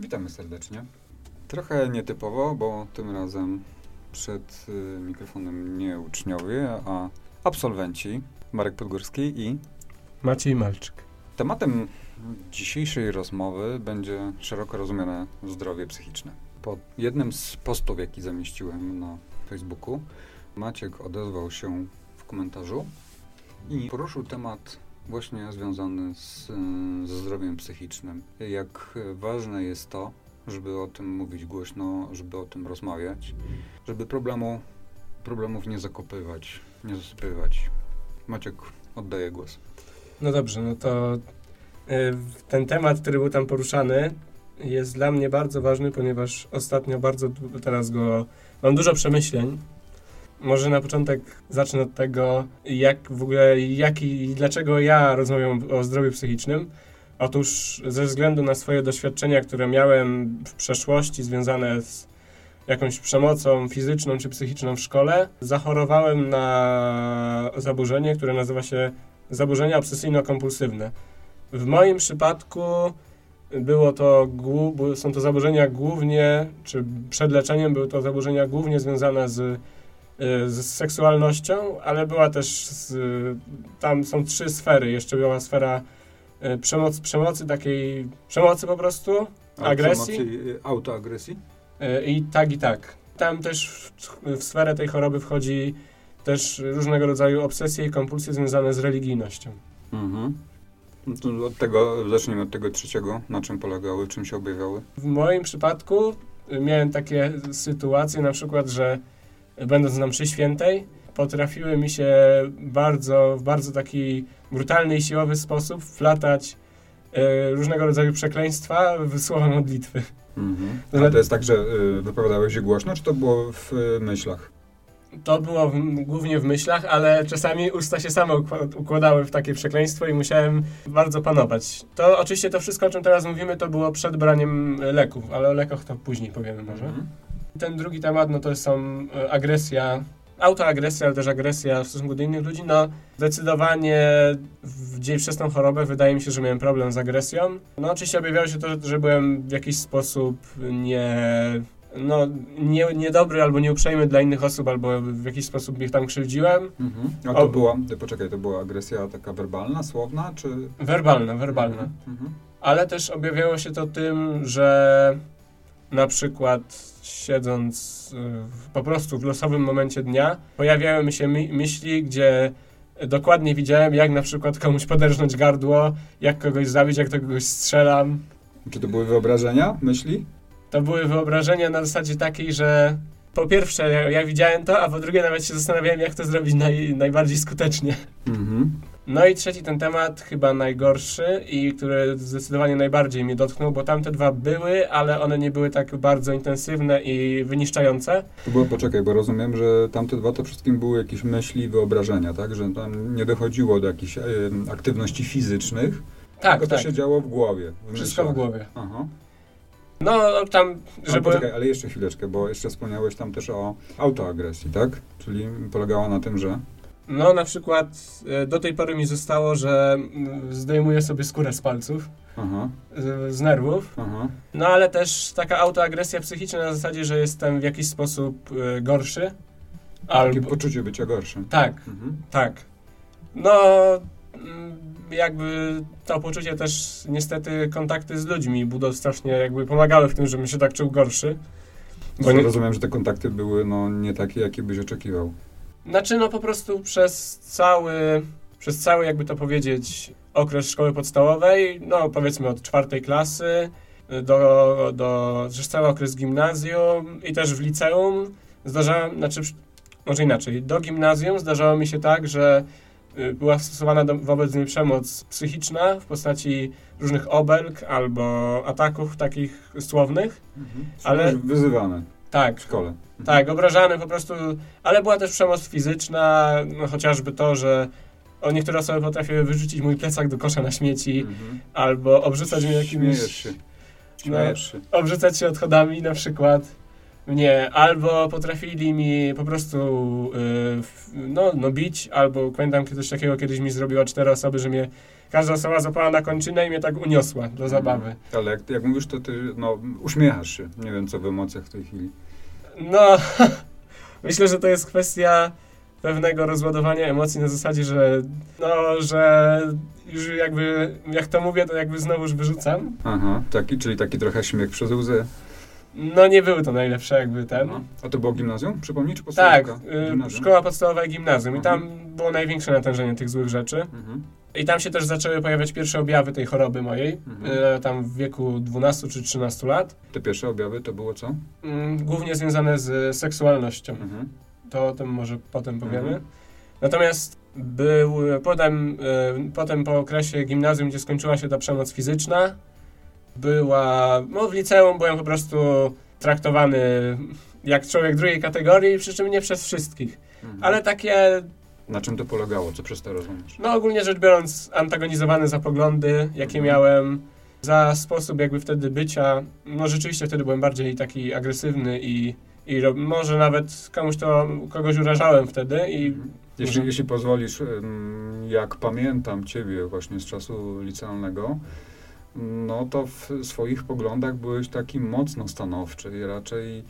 Witamy serdecznie. Trochę nietypowo, bo tym razem przed y, mikrofonem nie uczniowie, a absolwenci Marek Podgórski i Maciej Malczyk. tematem dzisiejszej rozmowy będzie szeroko rozumiane zdrowie psychiczne. Po jednym z postów, jaki zamieściłem na Facebooku, Maciek odezwał się w komentarzu i poruszył temat właśnie związany z, ze zdrowiem psychicznym. Jak ważne jest to, żeby o tym mówić głośno, żeby o tym rozmawiać, żeby problemu, problemów nie zakopywać, nie zasypywać. Maciek, oddaję głos. No dobrze, no to y, ten temat, który był tam poruszany, jest dla mnie bardzo ważny, ponieważ ostatnio bardzo teraz go mam dużo przemyśleń. Może na początek zacznę od tego, jak w ogóle, jak i dlaczego ja rozmawiam o zdrowiu psychicznym. Otóż ze względu na swoje doświadczenia, które miałem w przeszłości związane z jakąś przemocą fizyczną czy psychiczną w szkole, zachorowałem na zaburzenie, które nazywa się zaburzenia obsesyjno-kompulsywne. W moim przypadku było to, są to zaburzenia głównie, czy przed leczeniem były to zaburzenia głównie związane z, z seksualnością, ale była też, z, tam są trzy sfery. Jeszcze była sfera y, przemoc, przemocy, takiej przemocy po prostu, A Agresji? przemocy, y, Autoagresji? y, i tak i tak. Tam też w, w sferę tej choroby wchodzi też różnego rodzaju obsesje i kompulsje związane z religijnością. Mhm. No od tego, zacznijmy od tego trzeciego. Na czym polegały, czym się objawiały? W moim przypadku y, miałem takie sytuacje, na przykład, że y, będąc na mszy świętej, potrafiły mi się bardzo, w bardzo taki brutalny i siłowy sposób wplatać y, różnego rodzaju przekleństwa w słowa modlitwy. Mhm. To A to jest tak, że y, wypowiadałeś się głośno, czy to było w y, myślach? To było w, głównie w myślach, ale czasami usta się same ukła- układały w takie przekleństwo i musiałem bardzo panować. To oczywiście to wszystko, o czym teraz mówimy, to było przed braniem leków, ale o lekach to później powiemy może. Mhm. Ten drugi temat, no to są e, agresja, autoagresja, ale też agresja w stosunku do innych ludzi. No, zdecydowanie w, przez tą chorobę wydaje mi się, że miałem problem z agresją. No, oczywiście objawiało się to, że- byłem w jakiś sposób nie, no, nie, niedobry albo nieuprzejmy dla innych osób, albo w jakiś sposób ich tam krzywdziłem. Mhm. A to O- była, poczekaj, to była agresja taka werbalna, słowna, czy... Werbalna, werbalna. Mhm. Ale też objawiało się to tym, że na przykład siedząc y, po prostu w losowym momencie dnia, pojawiały mi się my myśli, gdzie dokładnie widziałem, jak na przykład komuś poderżnąć gardło, jak kogoś zabić, jak do kogoś strzelam. Czy to były wyobrażenia, myśli? To były wyobrażenia na zasadzie takiej, że po pierwsze ja, ja widziałem to, a po drugie nawet się zastanawiałem, jak to zrobić naj, najbardziej skutecznie. Mhm. No i trzeci ten temat, chyba najgorszy i który zdecydowanie najbardziej mnie dotknął, bo tamte dwa były, ale one nie były tak bardzo intensywne i wyniszczające. To było, poczekaj, bo rozumiem, że tamte dwa to wszystkim były jakieś myśli wyobrażenia, tak? Że tam nie dochodziło do jakichś e, aktywności fizycznych, Tak, tylko to tak. się działo w głowie. W Wszystko w głowie. Aha. No tam, Ale żeby... poczekaj, ale jeszcze chwileczkę, bo jeszcze wspomniałeś tam też o autoagresji, tak? Czyli polegała na tym, że... No na przykład e, do tej pory mi zostało, że mm, zdejmuję sobie skórę z palców, Aha, z, z nerwów. aha. No ale też taka autoagresja psychiczna na zasadzie, że jestem w jakiś sposób e, gorszy. Takie Albo... poczucie bycia gorszym. Tak, Mhm. Tak. No, mm, jakby to poczucie też niestety kontakty z ludźmi budą strasznie jakby pomagały w tym, żebym się tak czuł gorszy. Bo nie, rozumiem, że te kontakty były no, nie takie, jakie byś oczekiwał. Znaczy no po prostu przez cały, przez cały jakby to powiedzieć okres szkoły podstawowej, no powiedzmy od czwartej klasy do, do przez cały okres gimnazjum i też w liceum zdarzałem, znaczy może inaczej, do gimnazjum zdarzało mi się tak, że y, była stosowana do, wobec mnie przemoc psychiczna w postaci różnych obelg albo ataków takich słownych. Mhm. Ale- Ale... Wyzywane Tak, w szkole. tak, obrażany po prostu, ale była też przemoc fizyczna, no chociażby to, że o niektóre osoby potrafiły wyrzucić mój plecak do kosza na śmieci, Mhm. albo obrzucać mnie jakimiś... Śmiejesz się. No, Śmiejesz się. obrzucać się odchodami na przykład. Nie, albo potrafili mi po prostu y, w- no, no bić, albo pamiętam coś takiego kiedyś mi zrobiła cztery osoby, że mnie każda osoba złapała na kończynę i mnie tak uniosła do zabawy. Ale jak, jak mówisz, to ty no, uśmiechasz się. Nie wiem, co w emocjach w tej chwili. No, myślę, że to jest kwestia pewnego rozładowania emocji na zasadzie, że no, że już jakby, jak to mówię, to jakby znowuż wyrzucam. Aha, taki, czyli taki trochę śmiech przez łzy. No nie były to najlepsze jakby ten. No. A to było gimnazjum? Przypomnij, czy Tak, podstawówka? y, Gimnazjum? szkoła podstawowa i gimnazjum. I Mhm. tam było największe natężenie tych złych rzeczy. Mhm. I tam się też zaczęły pojawiać pierwsze objawy tej choroby mojej, Mhm. e, tam w wieku 12 czy 13 lat. Te pierwsze objawy to było co? Mm, Głównie związane z seksualnością. Mhm. To o tym może potem powiemy. Mhm. Natomiast był potem, e, potem po okresie gimnazjum, gdzie skończyła się ta przemoc fizyczna, była, no w liceum byłem po prostu traktowany jak człowiek drugiej kategorii, przy czym nie przez wszystkich. Mhm. Ale takie, Na czym to polegało? Co przez to rozumiesz? no ogólnie rzecz biorąc, antagonizowany za poglądy, jakie Mhm. miałem, za sposób jakby wtedy bycia. No rzeczywiście wtedy byłem bardziej taki agresywny i, i może nawet komuś to, kogoś urażałem wtedy i Mhm. Jeśli, jeśli pozwolisz, jak pamiętam Ciebie właśnie z czasu licealnego, no to w swoich poglądach byłeś taki mocno stanowczy i raczej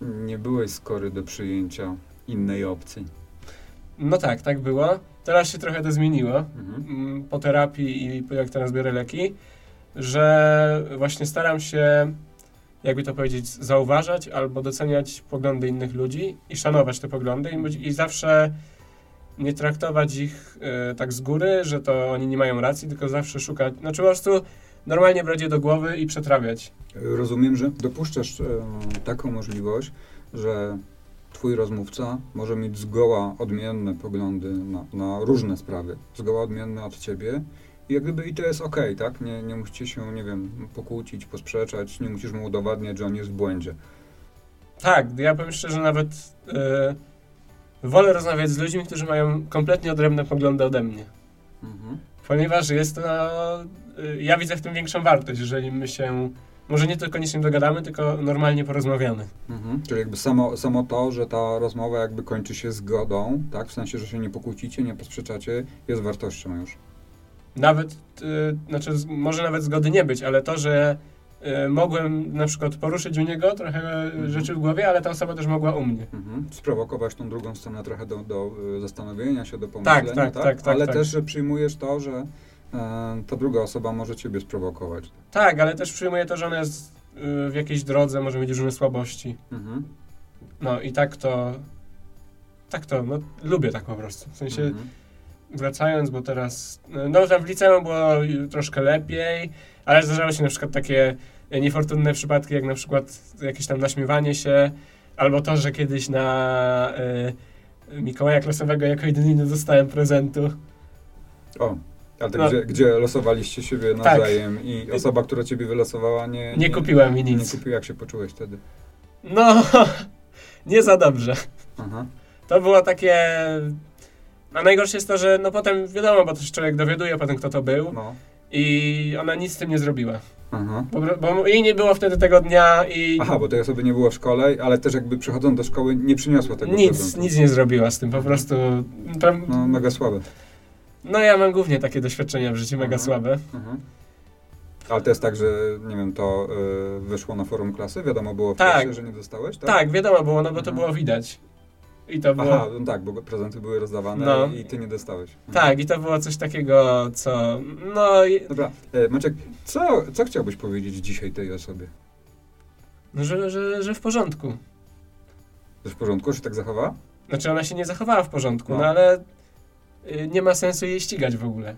nie byłeś skory do przyjęcia innej opcji. No tak, tak było. Teraz się trochę to zmieniło Mhm. mm, po terapii i jak teraz biorę leki, że właśnie staram się, jakby to powiedzieć, zauważać albo doceniać poglądy innych ludzi i szanować te poglądy i, i zawsze nie traktować ich e, tak z góry, że to oni nie mają racji, tylko zawsze szukać, znaczy po prostu normalnie brać je do głowy i przetrawiać. Rozumiem, że dopuszczasz e, taką możliwość, że twój rozmówca może mieć zgoła odmienne poglądy na, na różne sprawy, zgoła odmienne od ciebie i jak gdyby i to jest okej, tak? Nie, nie musicie się, nie wiem, pokłócić, posprzeczać, nie musisz mu udowadniać, że on jest w błędzie. Tak, ja powiem szczerze, nawet e, wolę rozmawiać z ludźmi, którzy mają kompletnie odrębne poglądy ode mnie. Mhm. Ponieważ jest to, y, ja widzę w tym większą wartość, jeżeli my się, może nie tylko nic nie dogadamy, tylko normalnie porozmawiamy. Mhm. Czyli jakby samo, samo to, że ta rozmowa jakby kończy się zgodą, tak? W sensie, że się nie pokłócicie, nie posprzeczacie, jest wartością już. Nawet, y, znaczy może nawet zgody nie być, ale to, że y, mogłem na przykład poruszyć u niego trochę Mhm. rzeczy w głowie, ale ta osoba też mogła u mnie. Mhm. Sprowokować tą drugą stronę trochę do, do y, zastanowienia się, do pomyślenia, tak, tak, tak, Ale tak. też, że przyjmujesz to, że ta druga osoba może ciebie sprowokować. Tak, ale też przyjmuję to, że ona jest y, w jakiejś drodze, może mieć różne słabości. Mhm. No i tak to, tak to, no lubię tak po prostu. W sensie Mhm. wracając, bo teraz, no tam w liceum było troszkę lepiej, ale zdarzały się na przykład takie niefortunne przypadki, jak na przykład jakieś tam naśmiewanie się, albo to, że kiedyś na y, Mikołaja Klasowego jako jedyny nie dostałem prezentu. O, ale tak No. gdzie, gdzie losowaliście siebie Tak. nawzajem i osoba, która ciebie wylosowała, nie, Nie kupiła mi Nie nic. kupiła, jak się poczułeś wtedy? No, nie za dobrze. Aha. To było takie... A najgorsze jest to, że no potem wiadomo, bo też człowiek dowiaduje potem, kto to był No. i ona nic z tym nie zrobiła. Aha. Bo, bo jej nie było wtedy tego dnia i Aha, bo tej osoby nie było w szkole, ale też jakby przychodząc do szkoły nie przyniosła tego nic, prezentu. nic nie zrobiła z tym, po prostu... Tam, No, mega słabe. No ja mam głównie takie doświadczenia w życiu mega Mhm. słabe. Aha. Ale to jest tak, że nie wiem, to y, wyszło na forum klasy? Wiadomo było w Tak. klasie, że nie dostałeś, tak? Tak, wiadomo było, no bo to Mhm. było widać. I to było... Aha, no tak, bo prezenty były rozdawane No. i ty nie dostałeś. Mhm. Tak, i to było coś takiego, co... No, i- Dobra, e, Maciek, co, co chciałbyś powiedzieć dzisiaj tej osobie? no że, że, że w porządku. Że w porządku, że tak zachowała? Znaczy ona się nie zachowała w porządku, No. no, ale nie ma sensu jej ścigać w ogóle.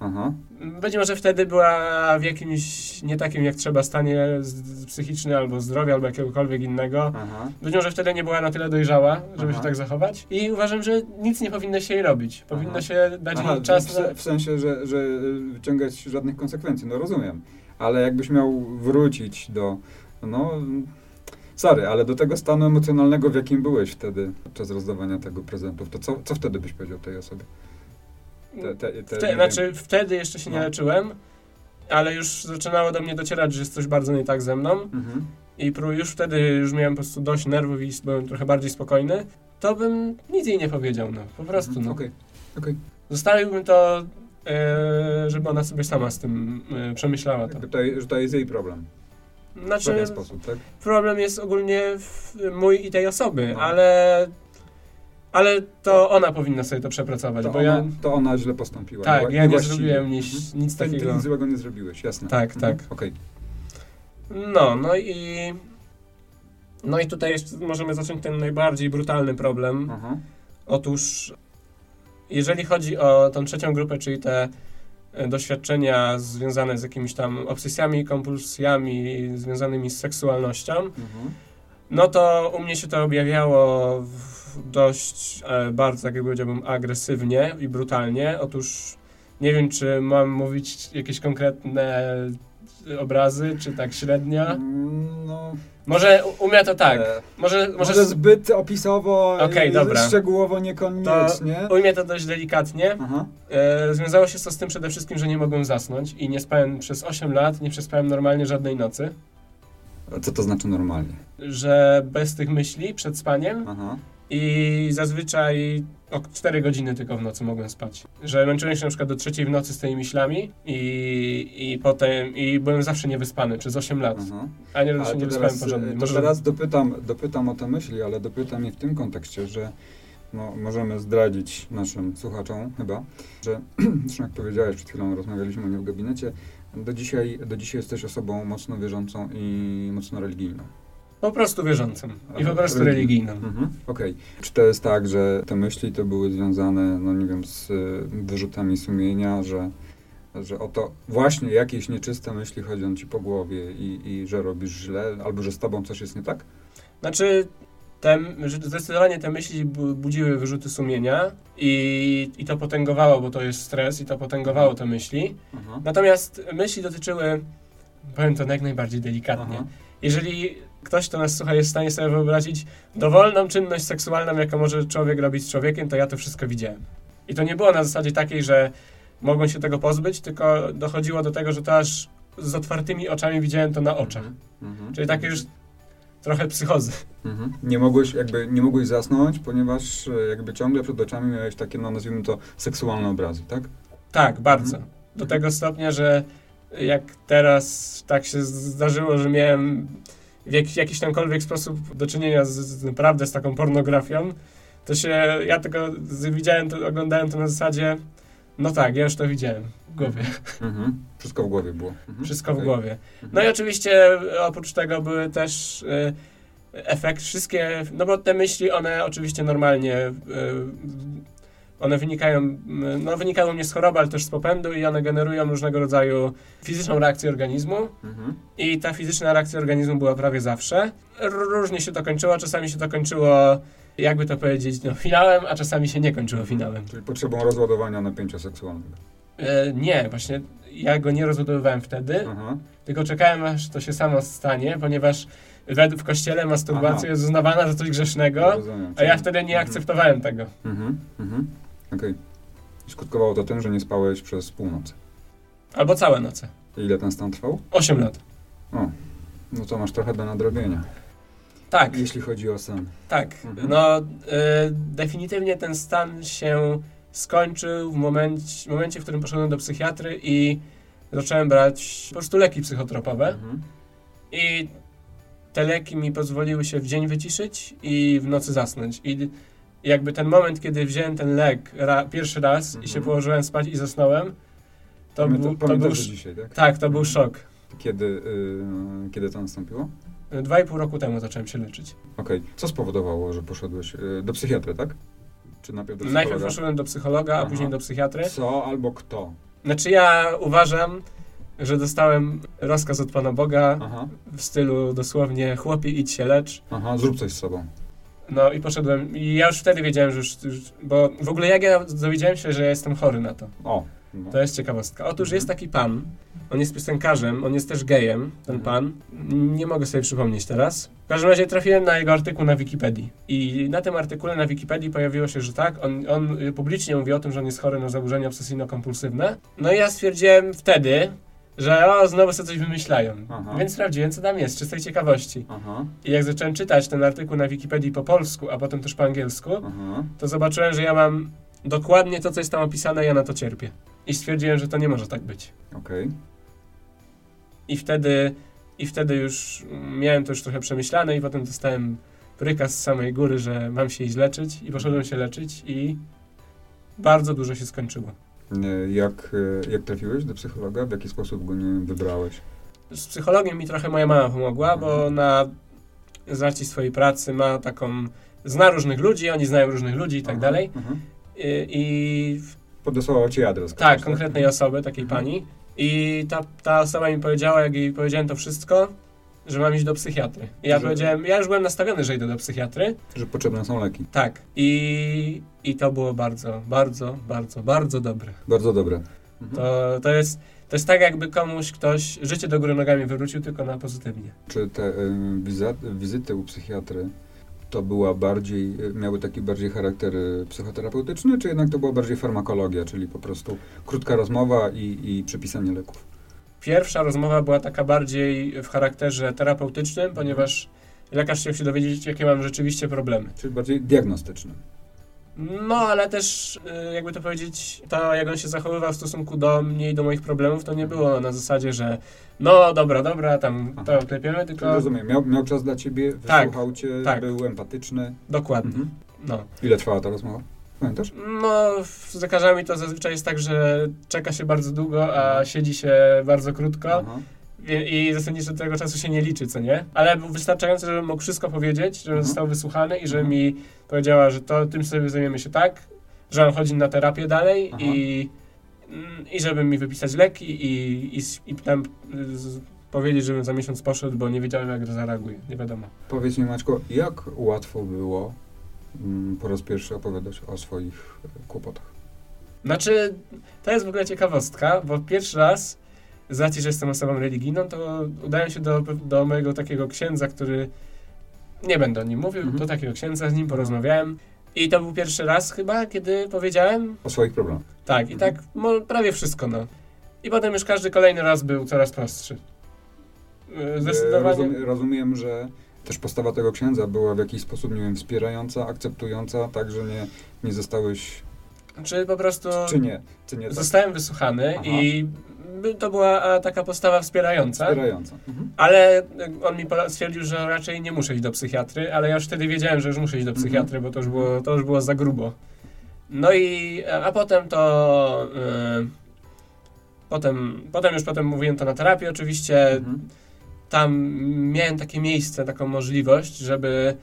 Aha. Być może wtedy była w jakimś nie takim jak trzeba stanie psychicznym albo zdrowia, albo jakiegokolwiek innego. Aha. Być może wtedy nie była na tyle dojrzała, żeby Aha. się tak zachować. I uważam, że nic nie powinno się jej robić. Powinno Aha. się dać jej czas w, na... w sensie, że, że y, wyciągać żadnych konsekwencji, no rozumiem. Ale jakbyś miał wrócić do, no, sorry, ale do tego stanu emocjonalnego, w jakim byłeś wtedy, podczas rozdawania tego prezentów, to co, co wtedy byś powiedział tej osobie? Te, te, te, Wte, nie znaczy wtedy jeszcze się nie No. leczyłem, ale już zaczynało do mnie docierać, że jest coś bardzo nie tak ze mną. Mhm. I już wtedy już miałem po prostu dość nerwów i byłem trochę bardziej spokojny, to bym nic jej nie powiedział, no. Po prostu, Mhm. no. Okej, okej. Zostawiłbym to e, żeby ona sobie sama z tym e, przemyślała to. To, że to jest jej problem. W Znaczy, pewien sposób, tak? problem jest ogólnie w, mój i tej osoby, No. ale, ale to ona powinna sobie to przepracować, To bo ona, ja... to ona źle postąpiła. Tak, ja nie zrobiłem nic, Mhm. nic takiego. nic złego nie zrobiłeś, jasne. Tak, Mhm. tak. Okej. No, no i... No i tutaj możemy zacząć ten najbardziej brutalny problem. Aha. Otóż, jeżeli chodzi o tą trzecią grupę, czyli te doświadczenia związane z jakimiś tam obsesjami, kompulsjami związanymi z seksualnością, Mhm. no to u mnie się to objawiało dość e, bardzo, tak jak powiedziałbym, agresywnie i brutalnie. Otóż nie wiem, czy mam mówić jakieś konkretne obrazy, czy tak średnio. Mm, No, Może u, mnie to tak. e, Może, może, może zbyt opisowo, i dobra. szczegółowo niekoniecznie. u mnie to dość delikatnie. E, związało się to z tym przede wszystkim, że nie mogłem zasnąć i nie spałem przez 8 lat, nie przespałem normalnie żadnej nocy. Co to znaczy normalnie? Że bez tych myśli przed spaniem Aha. I zazwyczaj o 4 godziny tylko w nocy mogłem spać. Że męczyłem się na przykład do trzeciej w nocy z tymi myślami i, i potem, i byłem zawsze niewyspany przez 8 lat. Aha. A nie, Ale się nie wyspałem porządnie. Może teraz dopytam, dopytam o te myśli, ale dopytam je w tym kontekście, że no, możemy zdradzić naszym słuchaczom chyba, że zresztą jak powiedziałeś, przed chwilą rozmawialiśmy o nim w gabinecie, do dzisiaj, do dzisiaj jesteś osobą mocno wierzącą i mocno religijną. Po prostu wierzącym i po prostu religijną. religijnym. Mhm. Okej. Czy to jest tak, że te myśli to były związane, no nie wiem, z y, wyrzutami sumienia, że, że oto właśnie jakieś nieczyste myśli chodzą ci po głowie i, i że robisz źle, albo że z tobą coś jest nie tak? Znaczy, te, że zdecydowanie te myśli bu- budziły wyrzuty sumienia i, i to potęgowało, bo to jest stres i to potęgowało te myśli. Aha. Natomiast myśli dotyczyły, powiem to jak najbardziej delikatnie. Aha. Jeżeli ktoś, kto nas słucha, jest w stanie sobie wyobrazić dowolną czynność seksualną, jaką może człowiek robić z człowiekiem, to ja to wszystko widziałem. I to nie było na zasadzie takiej, że mogłem się tego pozbyć, tylko dochodziło do tego, że to aż z otwartymi oczami widziałem to na oczach. Mhm. Czyli takie już trochę psychozy. Mhm. Nie mogłeś jakby, nie mogłeś zasnąć, ponieważ e, jakby ciągle przed oczami miałeś takie, no nazwijmy to, seksualne obrazy, tak? Tak, bardzo. Mhm. Do tego stopnia, że jak teraz tak się zdarzyło, że miałem w jak, jakiś tamkolwiek sposób do czynienia z, z naprawdę z taką pornografią, to się, ja z, widziałem to, oglądałem to na zasadzie, no tak, ja już to widziałem w głowie, Mhm. Wszystko w głowie było. Mhm. wszystko w Okej. głowie. Mhm. No i oczywiście oprócz tego były też y, efekt, wszystkie, no bo te myśli, one oczywiście normalnie, y, one wynikają, y, no wynikają nie z choroby, ale też z popędu i one generują różnego rodzaju fizyczną reakcję organizmu Mhm. i ta fizyczna reakcja organizmu była prawie zawsze. Różnie się to kończyło, czasami się to kończyło, jakby to powiedzieć, no finałem, a czasami się nie kończyło finałem. Czyli potrzebą rozładowania napięcia seksualnego. E, nie, właśnie ja go nie rozładowywałem wtedy, Aha. Tylko czekałem, aż to się samo stanie, ponieważ wed- w kościele masturbacja Aha. jest uznawana za coś grzesznego, Rozumiem. a ja wtedy nie Mhm. akceptowałem tego. Mhm. Mhm. I Skutkowało to tym, że nie spałeś przez północy. Albo całe noce. I Ile ten stan trwał? 8 lat. O, no to masz trochę do nadrobienia, Tak, jeśli chodzi o sen. tak. Mhm. No, y, definitywnie ten stan się skończył w momencie, w momencie, w którym poszedłem do psychiatry i zacząłem brać po prostu leki psychotropowe. Mhm. I te leki mi pozwoliły się w dzień wyciszyć i w nocy zasnąć. I jakby ten moment, kiedy wziąłem ten lek ra, pierwszy raz i się Mhm. położyłem spać i zasnąłem, to, był, to był, dzisiaj, tak? tak, to był Mhm. szok. Kiedy, y, kiedy to nastąpiło? Dwa i pół roku temu zacząłem się leczyć. Okej. Co spowodowało, że poszedłeś y, do psychiatry, tak? Czy najpierw do psychologa? Najpierw poszedłem do psychologa, a Aha. później do psychiatry. Co albo kto? Znaczy ja uważam, że dostałem rozkaz od Pana Boga Aha. w stylu dosłownie chłopie idź się lecz. Aha, zrób coś z sobą. No i poszedłem i ja już wtedy wiedziałem, że już, już bo w ogóle jak ja dowiedziałem się, że ja jestem chory na to. O. No. To jest ciekawostka. Otóż Mhm. jest taki pan, on jest piosenkarzem, on jest też gejem, ten Mhm. pan. Nie mogę sobie przypomnieć teraz. W każdym razie trafiłem na jego artykuł na Wikipedii. I na tym artykule na Wikipedii pojawiło się, że tak, on, on publicznie mówi o tym, że on jest chory na zaburzenia obsesyjno-kompulsywne. No i ja stwierdziłem wtedy, że o, znowu sobie coś wymyślają. Aha. Więc sprawdziłem, co tam jest, czystej ciekawości. Aha, I jak zacząłem czytać ten artykuł na Wikipedii po polsku, a potem też po angielsku, aha. to zobaczyłem, że ja mam dokładnie to, co jest tam opisane, ja na to cierpię. i stwierdziłem, że to nie może tak być. Okej. I wtedy, I wtedy już miałem to już trochę przemyślane i potem dostałem prykaz z samej góry, że mam się iść leczyć i poszedłem się leczyć i bardzo dużo się skończyło. Nie, Jak, e, jak trafiłeś do psychologa? W jaki sposób go nie wybrałeś? Z psychologiem mi trochę moja mama pomogła, bo na z racji swojej pracy ma taką, zna różnych ludzi, oni znają różnych ludzi i tak Aha, dalej. aha. I, i Podesłała ci adres. tak, kogoś, konkretnej osoby, takiej Mhm. pani. I ta, ta osoba mi powiedziała, jak jej powiedziałem to wszystko, że mam iść do psychiatry. I ja Że- powiedziałem, ja już byłem nastawiony, że idę do psychiatry. Że potrzebne są leki. Tak. I, i to było bardzo, bardzo, bardzo, bardzo dobre. Bardzo dobre. Mhm. To, to, jest, to jest tak, jakby komuś ktoś życie do góry nogami wywrócił, tylko na pozytywnie. Czy te y, wizyty u psychiatry to była bardziej, y, miały taki bardziej charakter y, psychoterapeutyczny, czy jednak to była bardziej farmakologia, czyli po prostu krótka rozmowa i, i przepisanie leków? Pierwsza rozmowa była taka bardziej w charakterze terapeutycznym, ponieważ lekarz chciał się dowiedzieć, jakie mam rzeczywiście problemy. Czyli bardziej diagnostyczny. No, ale też, y, jakby to powiedzieć, to jak on się zachowywał w stosunku do mnie i do moich problemów, to nie było na zasadzie, że no dobra, dobra, tam Aha. to klepiemy, Czyli tylko rozumiem, miał, miał czas dla ciebie, Tak, wysłuchał cię, tak. był empatyczny. dokładnie. Mhm. No. Ile trwała ta rozmowa? Pamiętasz? no, z lekarzami to zazwyczaj jest tak, że czeka się bardzo długo, a siedzi się bardzo krótko Aha. i, i zasadniczo tego czasu się nie liczy, co nie? Ale był wystarczająco, żebym mógł wszystko powiedzieć, żebym Mhm. został wysłuchany i że Mhm. mi powiedziała, że to tym sobie zajmiemy się tak, że mam chodzić na terapię dalej Aha. i, i żeby mi wypisać leki i, i, i tam z, powiedzieć, żebym za miesiąc poszedł, bo nie wiedziałem, jak zareaguje. Nie wiadomo. Powiedz mi, Maćko, jak łatwo było po raz pierwszy opowiadać o swoich e, kłopotach? Znaczy, to jest w ogóle ciekawostka, bo pierwszy raz, z racji, że jestem osobą religijną, to udałem się do, do mojego takiego księdza, który, nie będę o nim mówił, Mhm. do takiego księdza, z nim porozmawiałem. I to był pierwszy raz chyba, kiedy powiedziałem, O swoich problemach. tak, i Mhm. tak mo, prawie wszystko, no. I potem już każdy kolejny raz był coraz prostszy. Yy, E, Zdecydowanie. Rozum, rozumiem, że też postawa tego księdza była w jakiś sposób, nie wiem, wspierająca, akceptująca, tak, że nie, nie zostałeś, Czy po prostu czy nie, czy nie tak, zostałem wysłuchany Aha. i to była taka postawa wspierająca. wspierająca. Mhm. Ale on mi stwierdził, że raczej nie muszę iść do psychiatry, ale ja już wtedy wiedziałem, że już muszę iść do Mhm. psychiatry, bo to już było, to już było za grubo. No i, a a potem to, y, potem, potem już potem mówiłem to na terapii oczywiście, Mhm. Tam miałem takie miejsce, taką możliwość, żeby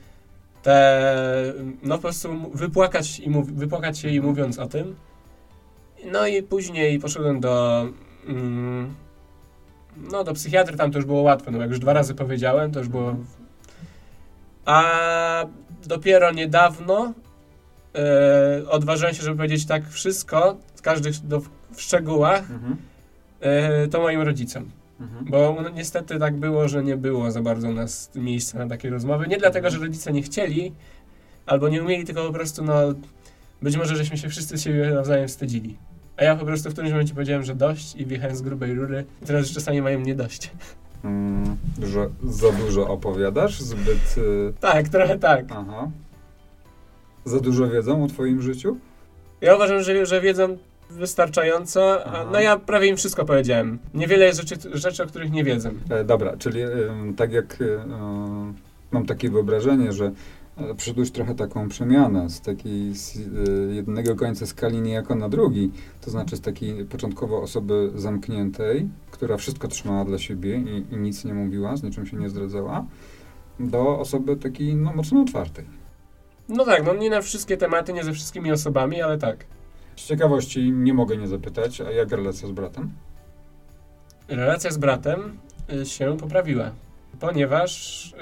te, no po prostu wypłakać, i mów, wypłakać się i Mhm. mówiąc o tym. No i później poszedłem do, mm, no do psychiatry, tam to już było łatwe, no jak już dwa razy powiedziałem, to już było... Mhm. A dopiero niedawno e, odważyłem się, żeby powiedzieć tak wszystko, z każdych do, w szczegółach, e, to moim rodzicom. Mhm. Bo no, niestety tak było, że nie było za bardzo u nas miejsca na takie rozmowy. Nie dlatego, że rodzice nie chcieli, albo nie umieli, tylko po prostu, no, być może żeśmy się wszyscy siebie nawzajem wstydzili. A ja po prostu w którymś momencie powiedziałem, że dość i wjechałem z grubej rury. I teraz już czasami mają mnie dość. Mm, że za dużo opowiadasz, zbyt... y, Tak, trochę tak. aha. Za dużo wiedzą o twoim życiu? Ja uważam, że, że wiedzą wystarczająco, Aha. no ja prawie im wszystko powiedziałem. Niewiele jest rzeczy, rzeczy o których nie wiedzą. E, dobra, czyli em, tak jak e, em, mam takie wyobrażenie, że e, przyszedłeś trochę taką przemianę z takiej z e, jednego końca skali niejako na drugi, to znaczy z takiej początkowo osoby zamkniętej, która wszystko trzymała dla siebie i, i nic nie mówiła, z niczym się nie zdradzała, do osoby takiej no, mocno otwartej. No tak, no nie na wszystkie tematy, nie ze wszystkimi osobami, ale tak. Z ciekawości nie mogę nie zapytać, a jak relacja z bratem? Relacja z bratem y, się poprawiła, ponieważ y,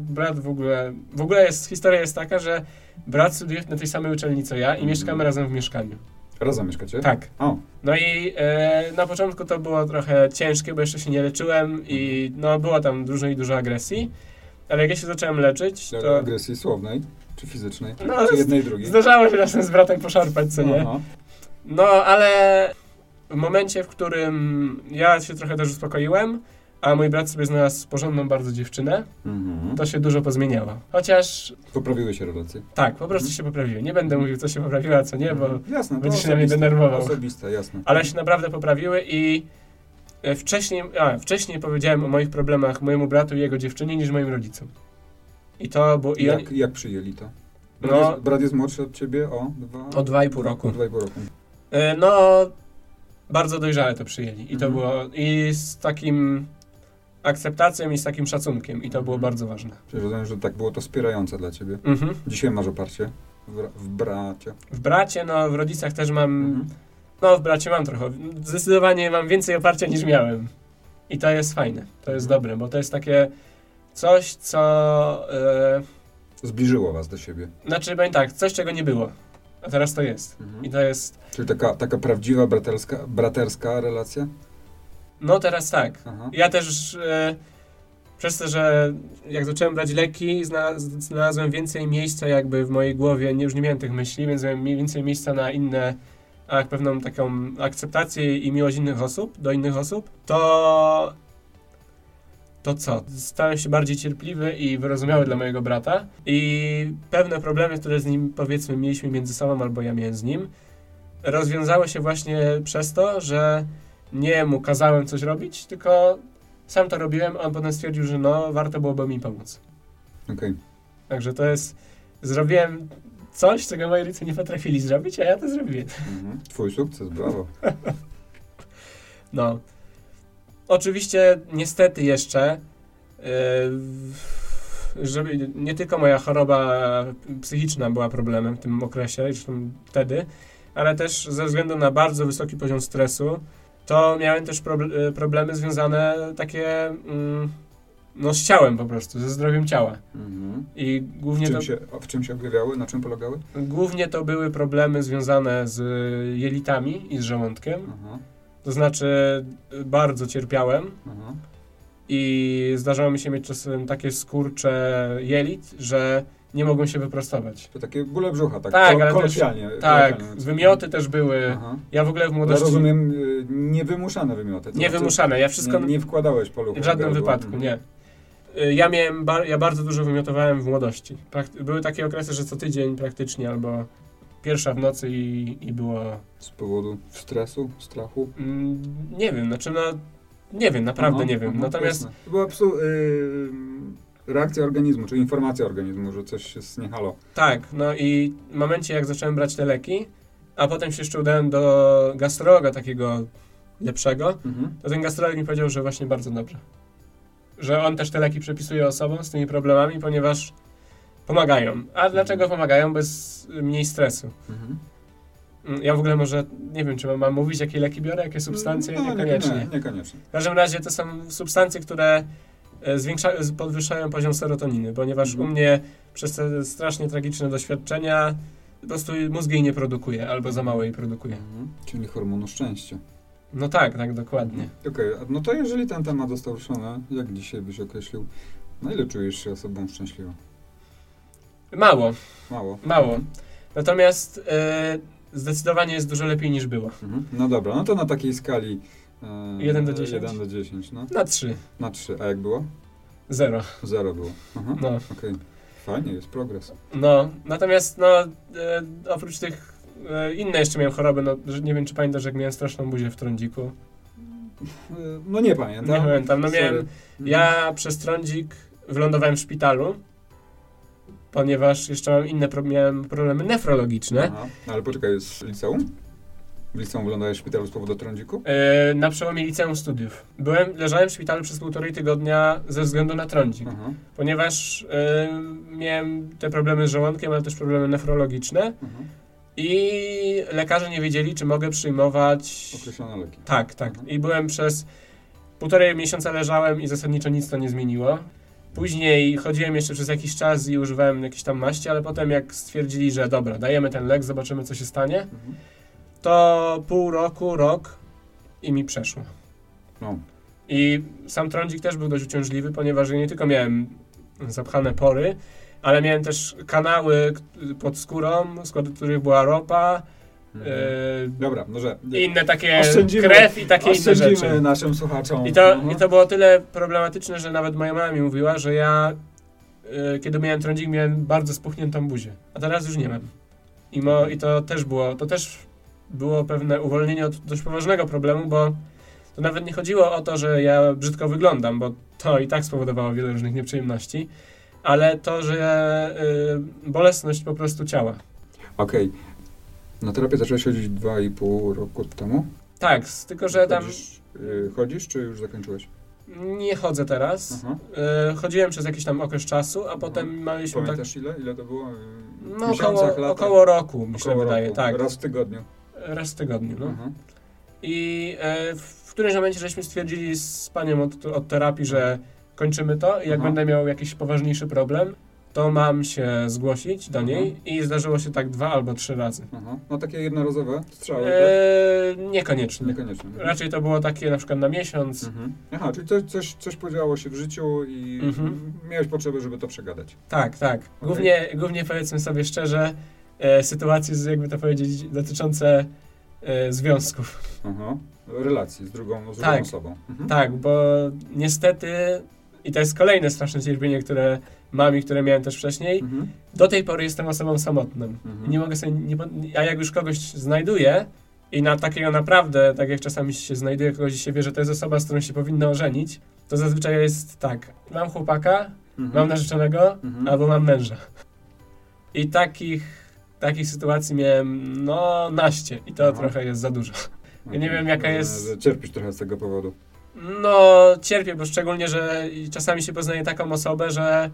brat w ogóle, w ogóle jest, historia jest taka, że brat studiuje na tej samej uczelni co ja i mieszkamy razem w mieszkaniu. Razem mieszkacie? Tak. O, No i e, na początku to było trochę ciężkie, bo jeszcze się nie leczyłem i no było tam dużo i dużo agresji, ale jak ja się zacząłem leczyć, to agresji słownej czy fizycznej? No, czy jednej drugiej? zdarzało się czasem z bratem poszarpać, co nie? Aha. No, ale w momencie, w którym ja się trochę też uspokoiłem, a mój brat sobie znalazł porządną bardzo dziewczynę, Mhm. to się dużo pozmieniało. Chociaż Poprawiły się relacje. tak, po prostu się poprawiły. Nie będę mówił, co się poprawiło, a co nie, bo Mhm. Jasne, to będziesz się na mnie denerwował. Osobiste, jasne. ale się naprawdę poprawiły i e, wcześniej, a, wcześniej powiedziałem o moich problemach mojemu bratu i jego dziewczynie niż moim rodzicom. I to było... I jak, jak przyjęli to? Brat, No- jest, brat jest młodszy od ciebie o dwa... o dwa i pół roku. O dwa i pół roku. E, No, bardzo dojrzale to przyjęli. I to Mhm. było... I z takim akceptacją i z takim szacunkiem. I to było Mhm. bardzo ważne. Czyli rozumiem, że tak było to wspierające dla ciebie. Mhm. Dzisiaj masz oparcie w, w bracie. W bracie, no w rodzicach też mam... Mhm. No, w bracie mam trochę. Zdecydowanie mam więcej oparcia niż miałem. I to jest fajne. To jest Mhm. dobre, bo to jest takie coś, co... E, Zbliżyło was do siebie. Znaczy, powiem tak, coś czego nie było, a teraz to jest. Mhm. I to jest, Czyli taka, taka prawdziwa braterska, braterska relacja? no teraz tak. Aha. Ja też e, przez to, że jak zacząłem brać leki, zna, znalazłem więcej miejsca jakby w mojej głowie, nie, już nie miałem tych myśli, więc miałem więcej miejsca na inne, a pewną taką akceptację i miłość innych osób, do innych osób, to to co? Stałem się bardziej cierpliwy i wyrozumiały dla mojego brata i pewne problemy, które z nim powiedzmy mieliśmy między sobą albo ja miałem z nim, rozwiązały się właśnie przez to, że nie mu kazałem coś robić, tylko sam to robiłem, a on potem stwierdził, że no, warto byłoby mi pomóc. Okej. Także to jest, zrobiłem coś, czego moi rodzice nie potrafili zrobić, a ja to zrobiłem. Mhm. Twój sukces, brawo. No. Oczywiście, niestety jeszcze, yy, żeby nie tylko moja choroba psychiczna była problemem w tym okresie, zresztą wtedy, ale też ze względu na bardzo wysoki poziom stresu, to miałem też proble- y, problemy związane takie mm, no, z ciałem po prostu, ze zdrowiem ciała. Mhm. I W, głównie to, czym się, w czym się objawiały? Na czym polegały? głównie to były problemy związane z jelitami i z żołądkiem. Aha. To znaczy bardzo cierpiałem Aha. i zdarzało mi się mieć czasem takie skurcze jelit, że nie mogłem się wyprostować. To takie bóle brzucha, tak, Tak, ale też-. Tak, wymioty też były. Aha. Ja w ogóle w Ja młodości... rozumiem, y, niewymuszane wymioty. To Nie znaczy, wymuszane, ja wszystko... Nie, nie wkładałeś poluchu W żadnym wypadku, Mhm. nie. Y, Ja miałem, bar- ja bardzo dużo wymiotowałem w młodości. Były takie okresy, że co tydzień praktycznie, albo pierwsza w nocy i, i było... Z powodu stresu, strachu? Mm, nie wiem, znaczy no... Nie wiem, naprawdę Aha, nie wiem. aha, Natomiast jasne. To była po prostu y, reakcja organizmu, czy informacja organizmu, że coś się zniechało. tak, no i w momencie jak zacząłem brać te leki, a potem się jeszcze udałem do gastrologa takiego lepszego, Mhm. to ten gastrolog mi powiedział, że właśnie bardzo dobrze. Że on też te leki przepisuje osobom z tymi problemami, ponieważ pomagają. A dlaczego pomagają? Bez mniej stresu. Mhm. Mm, Ja w ogóle może, nie wiem, czy mam- mówić, jakie leki biorę, jakie substancje? No, Niekoniecznie. Nie, niekoniecznie. W każdym razie to są substancje, które e, zwiększają, podwyższają poziom serotoniny, ponieważ Mhm. u mnie przez te strasznie tragiczne doświadczenia po prostu mózg jej nie produkuje, albo za mało jej produkuje. Mhm. Czyli hormonu szczęścia. No tak, tak, dokładnie. Okej, a no to jeżeli ten temat został ruszony, jak dzisiaj byś określił, na ile czujesz się osobą szczęśliwą? Mało, Mało. mało. Natomiast e, zdecydowanie jest dużo lepiej niż było. Mhm. No dobra, no to na takiej skali e, 1 do 10? 1 do 10, no. Na trzy, Na 3. A jak było? zero. 0 było. Aha. No, Okej. Fajnie, jest progres. no. Natomiast no, e, oprócz tych inne jeszcze miałem choroby, no, nie wiem czy pamiętasz, jak miałem straszną buzię w trądziku. No nie pamiętam. Nie pamiętam, no miałem, Mhm. ja przez trądzik wylądowałem w szpitalu, ponieważ jeszcze mam inne, pro, miałem problemy nefrologiczne. Aha. Ale poczekaj, z liceum? W liceum wyglądałeś w szpitalu z powodu trądziku? E, na przełomie liceum studiów. Byłem, leżałem w szpitalu przez półtorej tygodnia ze względu na trądzik. Aha. ponieważ y, miałem te problemy z żołądkiem, ale też problemy nefrologiczne Aha. i lekarze nie wiedzieli, czy mogę przyjmować... Określone leki. Tak, tak. I byłem przez półtorej miesiąca leżałem i zasadniczo nic to nie zmieniło. Później chodziłem jeszcze przez jakiś czas i używałem jakiejś tam maści, ale potem jak stwierdzili, że dobra, dajemy ten lek, zobaczymy co się stanie, Mhm. to pół roku, rok i mi przeszło. No. I sam trądzik też był dość uciążliwy, ponieważ ja nie tylko miałem zapchane pory, ale miałem też kanały pod skórą, z których była ropa, E, Dobra, może inne takie krew i takie inne oszczędzimy rzeczy. naszym słuchaczom. I to, Mhm. I to było tyle problematyczne, że nawet moja mama mi mówiła, że ja e, kiedy miałem trądzik, miałem bardzo spuchniętą buzię, a teraz już nie mam. I, mo, I to też było, to też było pewne uwolnienie od dość poważnego problemu, bo to nawet nie chodziło o to, że ja brzydko wyglądam, bo to i tak spowodowało wiele różnych nieprzyjemności, ale to, że y, bolesność po prostu ciała. Okej. Na terapię zacząłeś chodzić 2,5 roku temu? Tak, tylko że tam Chodzisz, y, chodzisz czy już zakończyłeś? nie chodzę teraz. Aha. Y, chodziłem przez jakiś tam okres czasu, a potem mieliśmy tak, Pamiętasz ile? Ile to było? Y, W no, około, około roku, mi się wydaje, tak. Raz w tygodniu. Raz w tygodniu, no. Aha. I e, w którymś momencie żeśmy stwierdzili z panią od, od terapii, że kończymy to i jak Aha. będę miał jakiś poważniejszy problem, to mam się zgłosić do niej i zdarzyło się tak dwa albo trzy razy. Aha. No takie jednorazowe strzały, tak? E, niekoniecznie. Niekoniecznie. Raczej to było takie na przykład na miesiąc. Mhm. Aha, czyli coś, coś, coś podziało się w życiu i Mhm. miałeś potrzebę, żeby to przegadać. Tak, tak. Głównie, głównie powiedzmy sobie szczerze, e, sytuacje, jakby to powiedzieć, dotyczące e, związków. Aha. Relacji z drugą, z drugą Tak. osobą. Mhm. Tak, bo niestety, i to jest kolejne straszne cierpienie, które mam i które miałem też wcześniej, Mhm. do tej pory jestem osobą samotną. Mhm. Nie mogę sobie, nie, a jak już kogoś znajduję i na takiego naprawdę, tak jak czasami się znajduje kogoś i się wie, że to jest osoba, z którą się powinno ożenić, to zazwyczaj jest tak, mam chłopaka, Mhm. mam narzeczonego, Mhm. albo mam męża. I takich, takich sytuacji miałem, no, naście. I to Aha. trochę jest za dużo. ja nie Okej. wiem, jaka jest- Cierpisz trochę z tego powodu. No, cierpię, bo szczególnie, że czasami się poznaje taką osobę, że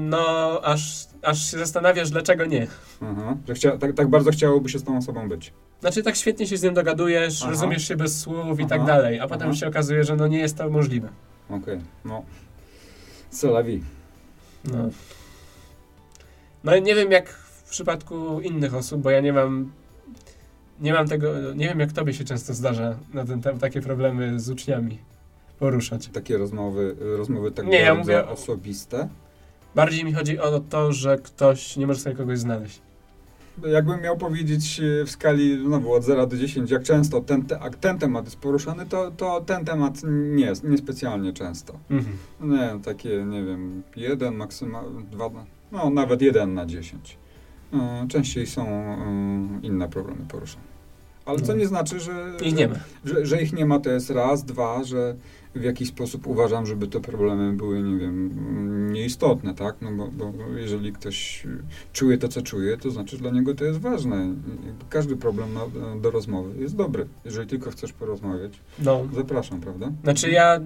no, aż, aż się zastanawiasz, dlaczego nie. Aha. Że chcia, tak, tak bardzo chciałoby się z tą osobą być. Znaczy, tak świetnie się z nim dogadujesz, Aha. rozumiesz się bez słów i Aha. tak dalej, a potem się okazuje, że no nie jest to możliwe. Okej, no. C'est la vie. No. no i nie wiem jak w przypadku innych osób, bo ja nie mam nie mam tego, nie wiem jak tobie się często zdarza na ten temat takie problemy z uczniami poruszać. Takie rozmowy, rozmowy tak Nie, ja bardzo mówię o- osobiste. Bardziej mi chodzi o to, że ktoś nie może sobie kogoś znaleźć. Jakbym miał powiedzieć e, w skali znowu od 0 do 10, jak często ten, te, ten temat jest poruszany, to, to ten temat nie jest, niespecjalnie często. Mhm. Nie, takie, nie wiem, jeden, maksymalnie dwa, no nawet jeden na 10. E, Częściej są e, inne problemy poruszane. Ale co No. nie znaczy, że, Ich nie ma. że, że ich nie ma, to jest raz, dwa, że w jakiś sposób uważam, żeby te problemy były, nie wiem, nieistotne, tak? No bo, bo jeżeli ktoś czuje to, co czuje, to znaczy, że dla niego to jest ważne. Każdy problem do rozmowy jest dobry. Jeżeli tylko chcesz porozmawiać, No. zapraszam, prawda? Znaczy ja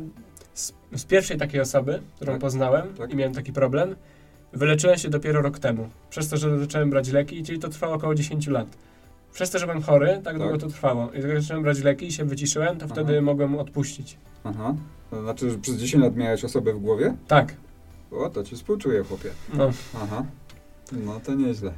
z, z pierwszej takiej osoby, którą Tak. poznałem Tak. i miałem taki problem, wyleczyłem się dopiero rok temu. Przez to, że zacząłem brać leki, czyli to trwało około 10 lat. Przez to, że byłem chory, tak, Tak. długo to trwało. I jak zacząłem brać leki i się wyciszyłem, to Aha. wtedy mogłem odpuścić. Aha. To znaczy, że przez 10 lat miałeś osobę w głowie? Tak. O, to ci współczuję, chłopie. No. Aha. No to nieźle.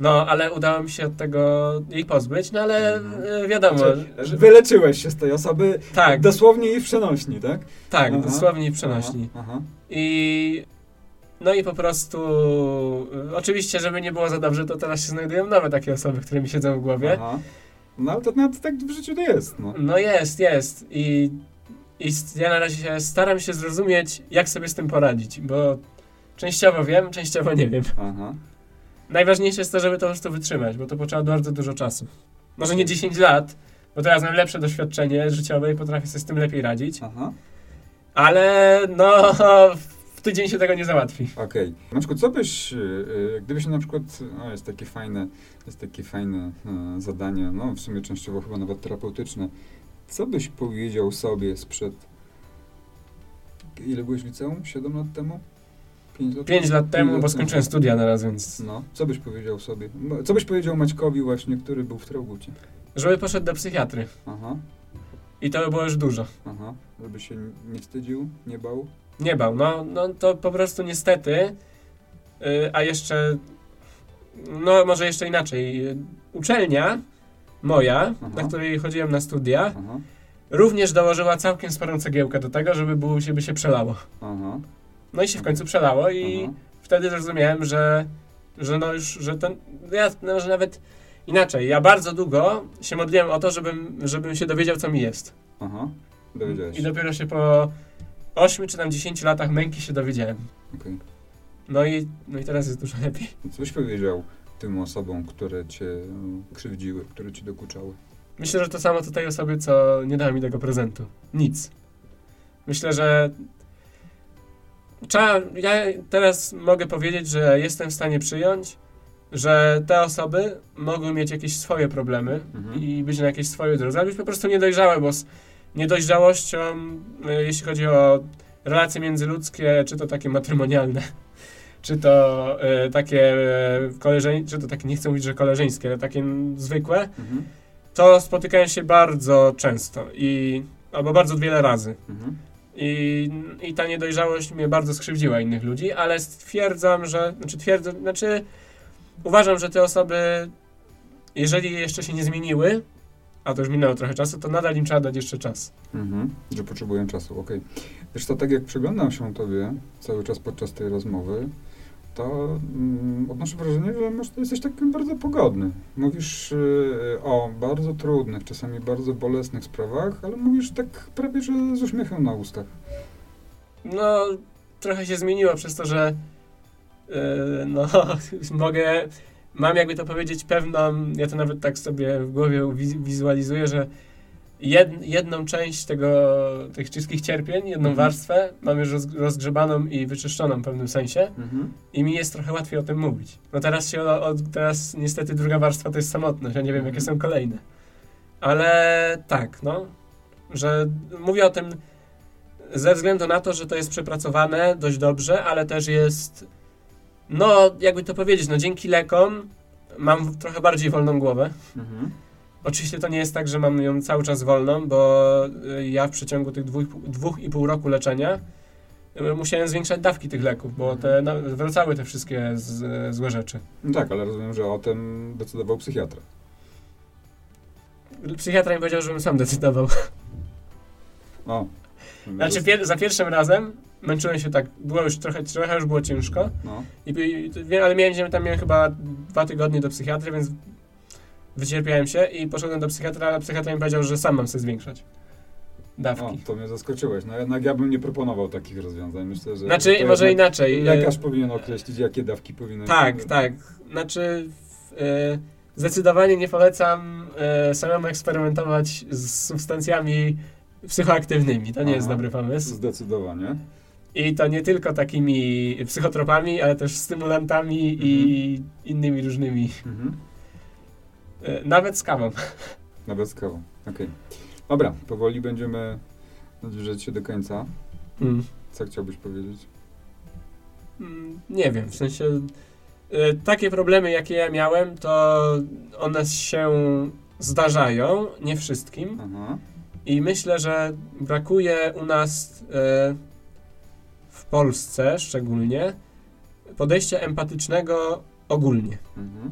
no, ale udało mi się od tego jej pozbyć, no ale Mhm. e, wiadomo, Znaczy, Wyleczyłeś się z tej osoby tak, dosłownie i w przenośni, tak? tak, Aha. dosłownie i przenośni. Aha, aha. I no i po prostu y, oczywiście, żeby nie było za dobrze, to teraz się znajdują nowe takie osoby, które mi siedzą w głowie. Aha. No ale to nawet tak w życiu to jest, no. No jest, jest. I, I ja na razie się staram się zrozumieć, jak sobie z tym poradzić, bo częściowo wiem, częściowo nie wiem. Aha. Najważniejsze jest to, żeby to po prostu wytrzymać, bo to potrzeba bardzo dużo czasu. Może nie 10 lat, bo teraz mam lepsze doświadczenie życiowe i potrafię sobie z tym lepiej radzić, Aha. ale no w tydzień się tego nie załatwi. Okej. Maczku, co byś, y, y, gdybyś na przykład, no jest takie fajne, jest takie fajne y, zadanie, no w sumie częściowo chyba nawet terapeutyczne, co byś powiedział sobie sprzed, ile byłeś w liceum? 7 lat temu? 5 lat 5 lat temu, bo skończyłem studia teraz, więc No, co byś powiedział sobie? Co byś powiedział Maćkowi właśnie, który był w Traugucie? żeby poszedł do psychiatry. Aha, I to by było już dużo. aha, żeby się nie wstydził, nie bał? Nie bał. No, no to po prostu niestety. Yy, a jeszcze. No, może jeszcze inaczej. Uczelnia moja, na której chodziłem na studia, Aha, również dołożyła całkiem sporą cegiełkę do tego, żeby było, żeby się przelało. aha, No i się w końcu przelało, i wtedy zrozumiałem, że, że no już, że to. Ja może nawet inaczej, ja bardzo długo się modliłem o to, żebym, żebym się dowiedział, co mi jest. Aha, dowiedziałeś I dopiero się po 8 czy tam 10 latach męki się dowiedziałem. Okej. No i, no i teraz jest dużo lepiej. Co byś powiedział tym osobom, które cię mm, krzywdziły, które ci dokuczały? Myślę, że to samo co tej osobie, co nie dała mi tego prezentu. Nic. Myślę, że trzeba, ja teraz mogę powiedzieć, że jestem w stanie przyjąć, że te osoby mogły mieć jakieś swoje problemy Mhm. i być na jakiejś swojej drodze, ale być po prostu niedojrzałe, bo z niedojrzałością, e, jeśli chodzi o relacje międzyludzkie, czy to takie matrymonialne, czy to e, takie e, koleżeńskie, czy to takie, nie chcę mówić, że koleżeńskie, ale takie zwykłe, Mhm. to spotykają się bardzo często i albo bardzo wiele razy. Mhm. I, I ta niedojrzałość mnie bardzo skrzywdziła innych ludzi, ale stwierdzam, że, znaczy twierdzę, znaczy uważam, że te osoby, jeżeli jeszcze się nie zmieniły, a to już minęło trochę czasu, to nadal im trzeba dać jeszcze czas. Mhm. Że potrzebuję czasu, okej. Wiesz to tak jak przyglądam się tobie cały czas podczas tej rozmowy, to mm, odnoszę wrażenie, że ty jesteś taki bardzo pogodny. Mówisz y, o bardzo trudnych, czasami bardzo bolesnych sprawach, ale mówisz tak prawie, że z uśmiechem na ustach. No, trochę się zmieniło przez to, że yy, no, mogę, mam jakby to powiedzieć pewną, ja to nawet tak sobie w głowie wiz- wizualizuję, że jed, jedną część tego, tych wszystkich cierpień, jedną Mhm. warstwę mam już roz, rozgrzebaną i wyczyszczoną w pewnym sensie Mhm. i mi jest trochę łatwiej o tym mówić. No teraz się, o, o, teraz niestety druga warstwa to jest samotność, ja nie wiem jakie Mhm. są kolejne. Ale tak, no, że mówię o tym ze względu na to, że to jest przepracowane dość dobrze, ale też jest, no jakby to powiedzieć, no dzięki lekom mam trochę bardziej wolną głowę. Mhm. Oczywiście to nie jest tak, że mam ją cały czas wolną, bo y, ja w przeciągu tych dwóch, dwóch i pół roku leczenia y, musiałem zwiększać dawki tych leków, bo te, no, wracały te wszystkie z, złe rzeczy. No tak, ale rozumiem, że o tym decydował psychiatra. Psychiatra mi powiedział, żebym sam decydował. O. Znaczy pier- za pierwszym razem męczyłem się tak, było już trochę, trochę już było ciężko, No. i, i, ale miałem, tam miałem chyba dwa tygodnie do psychiatry, więc wycierpiałem się i poszedłem do psychiatra, ale psychiatra mi powiedział, że sam mam sobie zwiększać O, dawki. to mnie zaskoczyłeś. No jednak ja bym nie proponował takich rozwiązań. Myślę, że Znaczy, może inaczej. Lekarz powinien określić, jakie dawki powinny Tak, tak. Znaczy, e, zdecydowanie nie polecam e, samemu eksperymentować z substancjami psychoaktywnymi. To nie jest Aha. dobry pomysł. Zdecydowanie. I to nie tylko takimi psychotropami, ale też stymulantami i innymi różnymi. Mhm. E, nawet z kawą. Nawet z kawą. Okej. Dobra, powoli będziemy zbliżać się do końca. Mm. Co chciałbyś powiedzieć? Mm, Nie wiem, w sensie e, takie problemy, jakie ja miałem, to one się zdarzają, nie wszystkim. Aha. I myślę, że brakuje u nas e, w Polsce szczególnie podejścia empatycznego ogólnie. Mhm.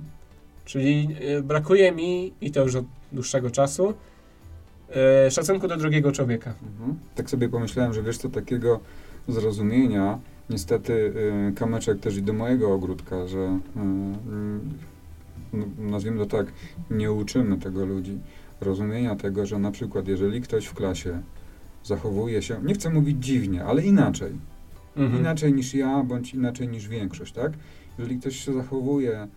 Czyli e, brakuje mi, i to już od dłuższego czasu, e, szacunku do drugiego człowieka. Mhm. Tak sobie pomyślałem, że wiesz co, takiego zrozumienia, niestety kamyczek też i do mojego ogródka, że nazwijmy to tak, nie uczymy tego ludzi. Rozumienia tego, że na przykład jeżeli ktoś w klasie zachowuje się, nie chcę mówić dziwnie, ale inaczej, Mhm. inaczej niż ja, bądź inaczej niż większość, tak? Jeżeli ktoś się zachowuje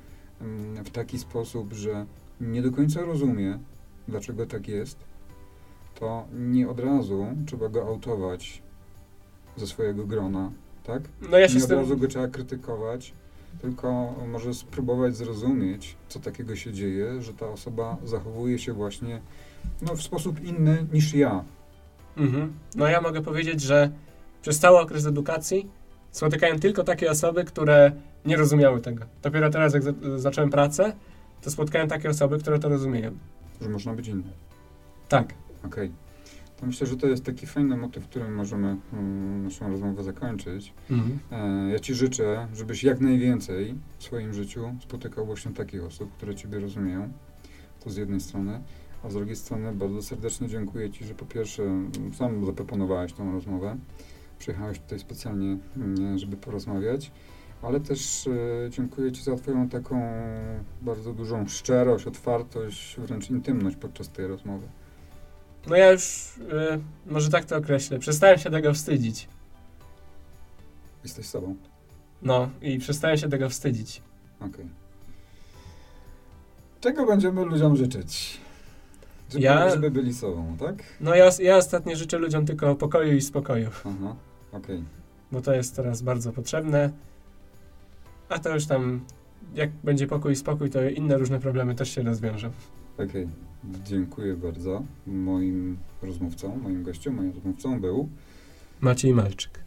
mm, w taki sposób, że nie do końca rozumie, dlaczego tak jest, to nie od razu trzeba go autować ze swojego grona, tak? No ja się nie od tym... razu go trzeba krytykować, tylko może spróbować zrozumieć, co takiego się dzieje, że ta osoba zachowuje się właśnie no, w sposób inny niż ja. Mhm. No ja mogę powiedzieć, że przez cały okres edukacji spotykałem tylko takie osoby, które nie rozumiały tego. Dopiero teraz, jak za zacząłem pracę, to spotkałem takie osoby, które to rozumieją. Że można być inny. Tak. Okej. To myślę, że to jest taki fajny motyw, którym możemy mm, naszą rozmowę zakończyć. Mhm. E, ja Ci życzę, żebyś jak najwięcej w swoim życiu spotykał właśnie takich osób, które Ciebie rozumieją. To z jednej strony. A z drugiej strony bardzo serdecznie dziękuję Ci, że po pierwsze mm, sam zaproponowałeś tą rozmowę. Przyjechałeś tutaj specjalnie, mm, żeby porozmawiać. Ale też e, dziękuję Ci za Twoją taką bardzo dużą szczerość, otwartość, wręcz intymność podczas tej rozmowy. No ja już, y, może tak to określę, przestałem się tego wstydzić. Jesteś sobą. No i przestałem się tego wstydzić. Okej. Czego będziemy ludziom życzyć? Żeby, Ja- żeby byli sobą, tak? No ja, ja ostatnio życzę ludziom tylko pokoju i spokoju, Aha, okej. bo to jest teraz bardzo potrzebne. A to już tam, jak będzie pokój i spokój, to inne różne problemy też się rozwiążą. Okej, dziękuję bardzo. Moim rozmówcą, moim gościem, moim rozmówcą był Maciej Malczyk.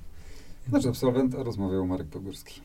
nasz absolwent, a rozmawiał Marek Pogórski.